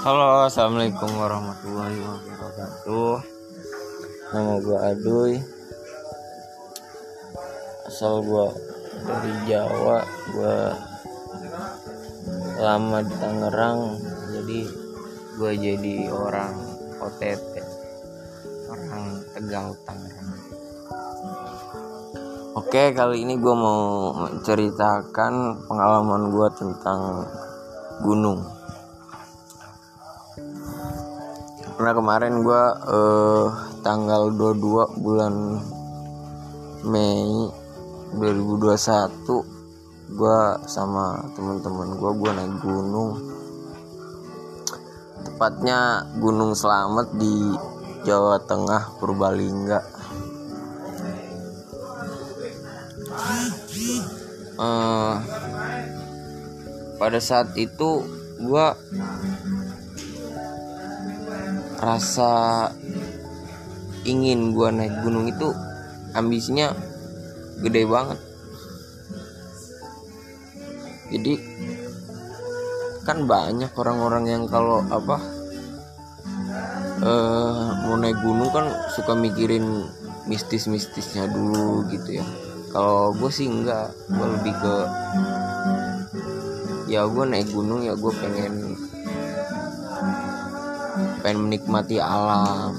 Halo, assalamualaikum warahmatullahi wabarakatuh. Nama gue Aduy. Asal gue dari Jawa. Gue lama di Tangerang. Jadi gue jadi orang OTT, orang Tegal Tangerang. Oke, kali ini gue mau menceritakan pengalaman gue tentang gunung. Karena kemarin gue eh, tanggal 22 bulan Mei 2021 gue sama teman-teman gue gue naik gunung. Tepatnya Gunung Selamet di Jawa Tengah Purbalingga. Eh, pada saat itu gue rasa ingin gue naik gunung itu ambisinya gede banget. Jadi kan banyak orang-orang yang kalau apa eh mau naik gunung kan suka mikirin mistis-mistisnya dulu gitu ya. Kalau gue sih enggak gue lebih ke ya gue naik gunung ya gue pengen pengen menikmati alam.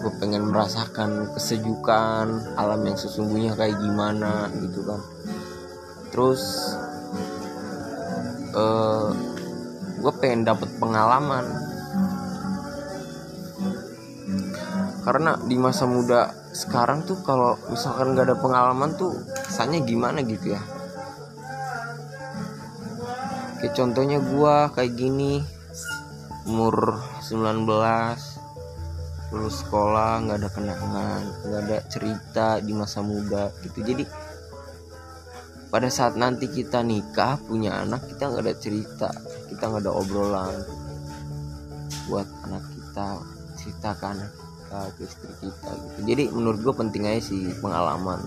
Gue pengen merasakan kesejukan alam yang sesungguhnya kayak gimana gitu kan. Terus eh gue pengen dapet pengalaman. Karena di masa muda sekarang tuh kalau misalkan gak ada pengalaman tuh kesannya gimana gitu ya. Kayak contohnya gua kayak gini umur 19 lulus sekolah nggak ada kenangan nggak ada cerita di masa muda gitu. Jadi pada saat nanti kita nikah punya anak kita nggak ada cerita kita nggak ada obrolan buat anak kita cerita ke anak kita ke istri kita gitu. Jadi menurut gue penting aja sih pengalaman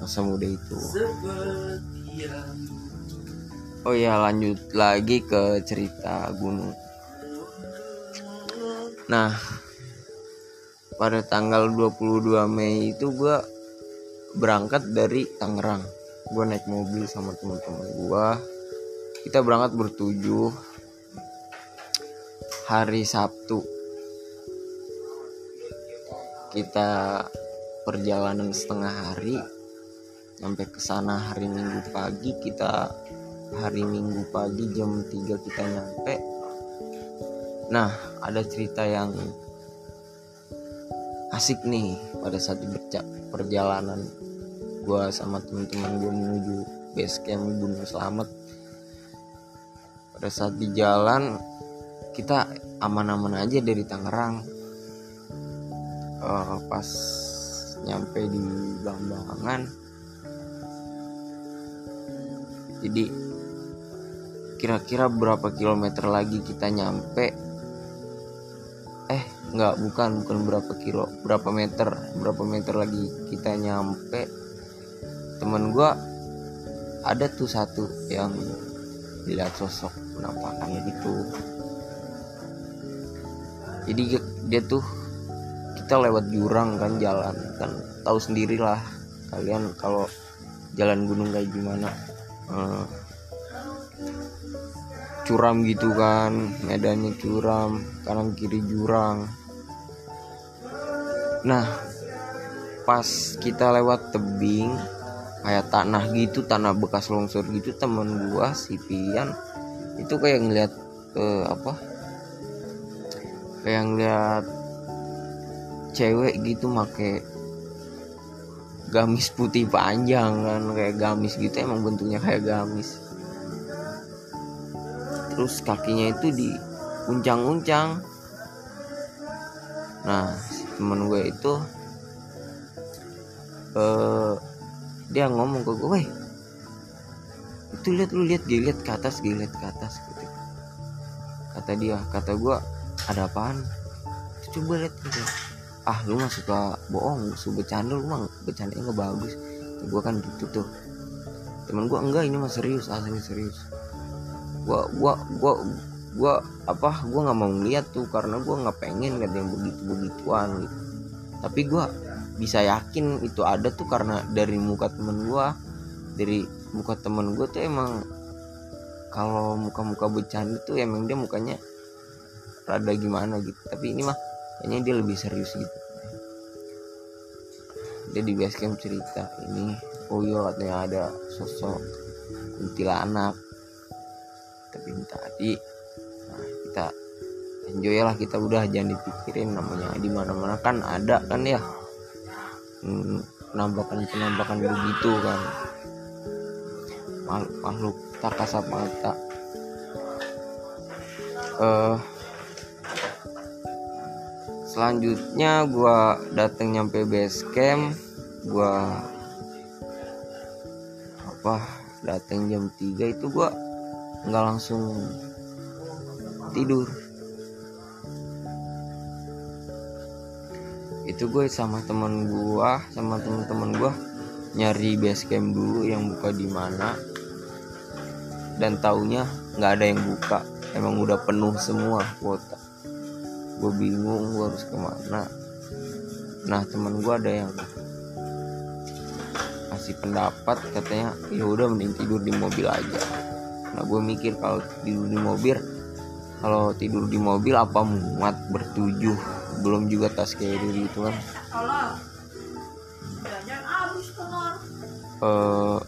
masa muda itu. Oh ya lanjut lagi ke cerita gunung nah pada tanggal 22 Mei itu gue berangkat dari Tangerang. Gue naik mobil sama teman-teman gue kita berangkat bertujuh hari Sabtu. Kita perjalanan setengah hari. Sampai ke sana hari Minggu pagi kita hari Minggu pagi jam 3 kita nyampe nah ada cerita yang asik nih pada saat perjalanan gua sama teman-teman gue menuju base camp Gunung Selamat pada saat di jalan kita aman-aman aja dari Tangerang. Uh, pas nyampe di Bambangan jadi kira-kira berapa kilometer lagi kita nyampe nggak bukan bukan berapa kilo berapa meter berapa meter lagi kita nyampe. Temen gua ada tuh satu yang dilihat sosok penampakannya gitu? Jadi dia tuh kita lewat jurang kan jalan kan tahu sendirilah kalian kalau jalan gunung kayak gimana. Uh, curam gitu kan medannya curam kanan kiri jurang. Nah pas kita lewat tebing kayak tanah gitu tanah bekas longsor gitu temen gua si Pian itu kayak ngeliat uh, apa? Kayak ngeliat cewek gitu make gamis putih panjang kan kayak gamis gitu emang bentuknya kayak gamis terus kakinya itu di uncang-uncang nah temen gue itu eh, dia ngomong ke gue itu lihat lu lihat lihat ke atas lihat ke atas gitu. Kata dia kata gue ada apaan? Coba lihat gitu. Ah lu mah suka bohong suka bercanda lu mah bercandanya nggak bagus. Gue kan gitu tuh. Temen gue enggak ini mah serius asli serius gua gua gua gue apa gue nggak mau ngeliat tuh karena gue nggak pengen lihat yang begitu begituan gitu. Tapi gue bisa yakin itu ada tuh karena dari muka temen gue dari muka temen gue tuh emang kalau muka-muka bercanda tuh emang dia mukanya rada gimana gitu. Tapi ini mah kayaknya dia lebih serius gitu. Dia di basecamp cerita ini oh iya katanya ada sosok kuntilanak tadi. Nah, kita enjoy lah kita udah jangan dipikirin namanya di mana mana kan ada kan ya hmm, penampakan penampakan begitu kan. Makhluk tak kasat mata. Uh, selanjutnya gua dateng nyampe base camp gua apa dateng jam 3 itu gua nggak langsung tidur. Itu gue sama temen gua sama temen-temen gua nyari base camp dulu yang buka di mana. Dan taunya nggak ada yang buka. Emang udah penuh semua kuota. Gue bingung gue harus ke mana. Nah temen gue ada yang kasih pendapat katanya ya udah mending tidur di mobil aja nah gue mikir kalau tidur di mobil kalau tidur di mobil apa muat bertujuh? Belum juga tas carry gitu kan. Uh,